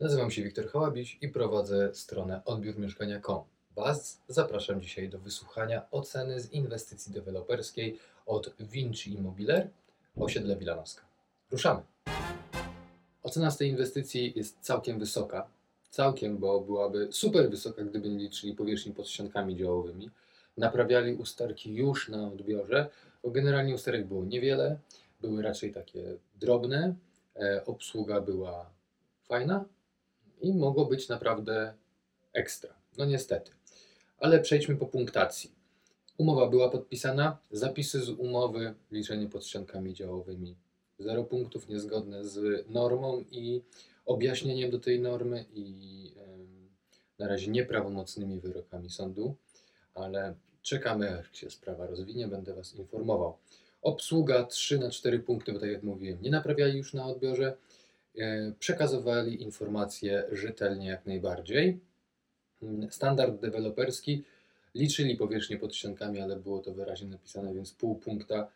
Nazywam się Wiktor Hałabiś i prowadzę stronę odbiórmieszkania.com. Was zapraszam dzisiaj do wysłuchania oceny z inwestycji deweloperskiej od Vinci Immobilier osiedle Wilanowska. Ruszamy! Ocena z tej inwestycji jest całkiem wysoka. Całkiem, bo byłaby super wysoka, gdyby nie liczyli powierzchni pod ściankami działowymi. Naprawiali usterki już na odbiorze, bo generalnie usterek było niewiele, były raczej takie drobne, e, obsługa była fajna i mogło być naprawdę ekstra. No niestety. Ale przejdźmy po punktacji. Umowa była podpisana, zapisy z umowy, liczenie pod ściankami działowymi. Zero punktów niezgodne z normą i objaśnieniem do tej normy i na razie nieprawomocnymi wyrokami sądu, ale czekamy, jak się sprawa rozwinie, będę Was informował. Obsługa 3 na 4 punkty, bo tak jak mówiłem, nie naprawiali już na odbiorze. E, Przekazywali informacje rzetelnie jak najbardziej. Mm, Standard deweloperski liczyli powierzchnię pod ściankami, ale było to wyraźnie napisane, więc pół punkta.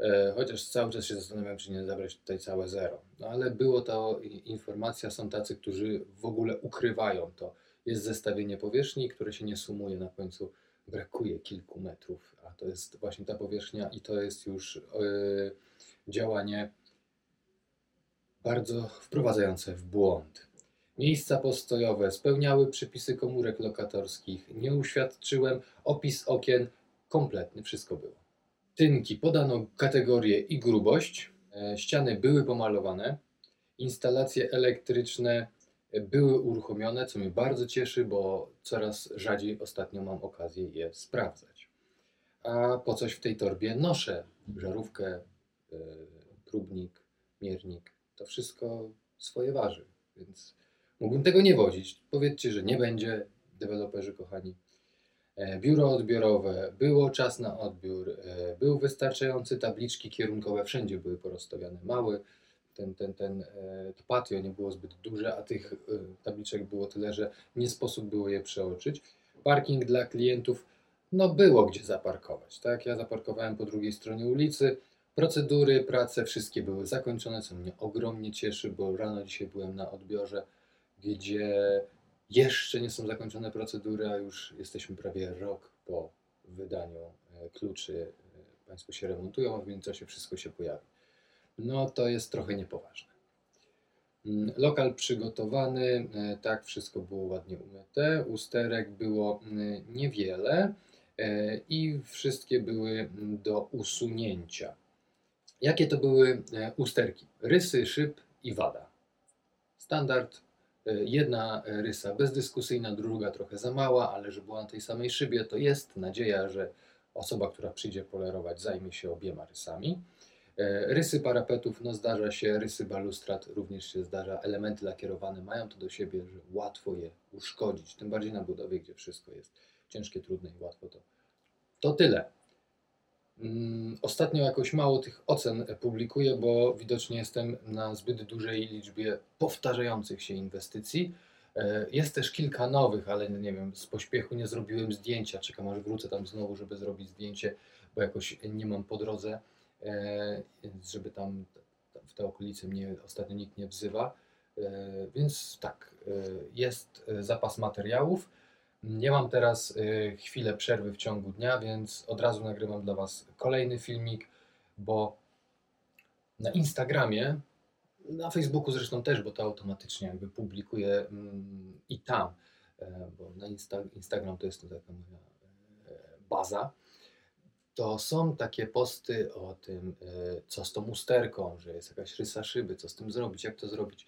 E, Chociaż cały czas się zastanawiam, czy nie zabrać tutaj całe zero. No ale było to informacja, są tacy, którzy w ogóle ukrywają to. Jest zestawienie powierzchni, które się nie sumuje na końcu. Brakuje kilku metrów, a to jest właśnie ta powierzchnia i to jest już e, działanie bardzo wprowadzające w błąd. Miejsca postojowe spełniały przepisy komórek lokatorskich. Nie uświadczyłem opis okien kompletny, wszystko było. Tynki podano kategorię i grubość. E, Ściany były pomalowane. Instalacje elektryczne były uruchomione, co mnie bardzo cieszy, bo coraz rzadziej ostatnio mam okazję je sprawdzać. A po coś w tej torbie noszę żarówkę, e, próbnik, miernik. To wszystko swoje waży, więc mógłbym tego nie wozić. Powiedzcie, że nie będzie, deweloperzy kochani. E, Biuro odbiorowe, było czas na odbiór, e, był wystarczający, tabliczki kierunkowe wszędzie były porozstawiane małe. Ten, ten, ten, e, to patio nie było zbyt duże, a tych tabliczek było tyle, że nie sposób było je przeoczyć. Parking dla klientów, no było gdzie zaparkować, tak? Ja zaparkowałem po drugiej stronie ulicy. Procedury, prace, wszystkie były zakończone, co mnie ogromnie cieszy, bo rano dzisiaj byłem na odbiorze, gdzie jeszcze nie są zakończone procedury, a już jesteśmy prawie rok po wydaniu e, kluczy. E, Państwo się remontują, a w międzyczasie wszystko się pojawi. No to jest trochę niepoważne. Mm, Lokal przygotowany, e, tak, wszystko było ładnie umyte. Usterek było mm, niewiele i wszystkie były mm, do usunięcia. Jakie to były e, usterki? Rysy, szyb i wada. Standard. e, Jedna e, rysa bezdyskusyjna, druga trochę za mała, ale że była na tej samej szybie, to jest nadzieja, że osoba, która przyjdzie polerować, zajmie się obiema rysami. Rysy parapetów, no zdarza się, rysy balustrad również się zdarza. Elementy lakierowane mają to do siebie, że łatwo je uszkodzić, tym bardziej na budowie, gdzie wszystko jest ciężkie, trudne i łatwo to. To tyle. Mm, Ostatnio jakoś mało tych ocen publikuję, bo widocznie jestem na zbyt dużej liczbie powtarzających się inwestycji. E, Jest też kilka nowych, ale nie wiem, z pośpiechu nie zrobiłem zdjęcia. Czekam aż wrócę tam znowu, żeby zrobić zdjęcie, bo jakoś nie mam po drodze, e, żeby tam w te okolice mnie ostatnio nikt nie wzywa. E, Więc tak, jest zapas materiałów. Nie mam teraz y, chwilę przerwy w ciągu dnia, więc od razu nagrywam dla Was kolejny filmik, bo na Instagramie, na Facebooku zresztą też, bo to automatycznie jakby publikuję mm, i tam, e, bo na Insta, Instagram to jest to taka moja e, baza, to są takie posty o tym, e, co z tą usterką, że jest jakaś rysa szyby, co z tym zrobić, jak to zrobić.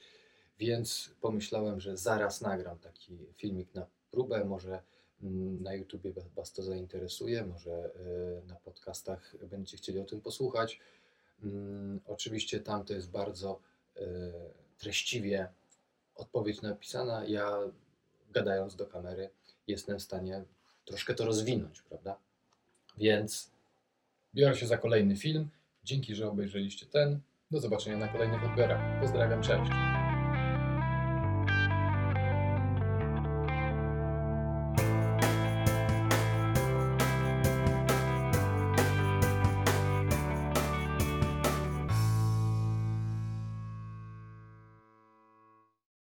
Więc pomyślałem, że zaraz nagram taki filmik na próbę. Może mm, na YouTubie wa- Was to zainteresuje, może e, na podcastach będziecie chcieli o tym posłuchać. Mm, Oczywiście tam to jest bardzo e, treściwie odpowiedź napisana. Ja gadając do kamery jestem w stanie troszkę to rozwinąć, prawda? Więc biorę się za kolejny film. Dzięki, że obejrzeliście ten. Do zobaczenia na kolejnych odbiorach. Pozdrawiam, cześć.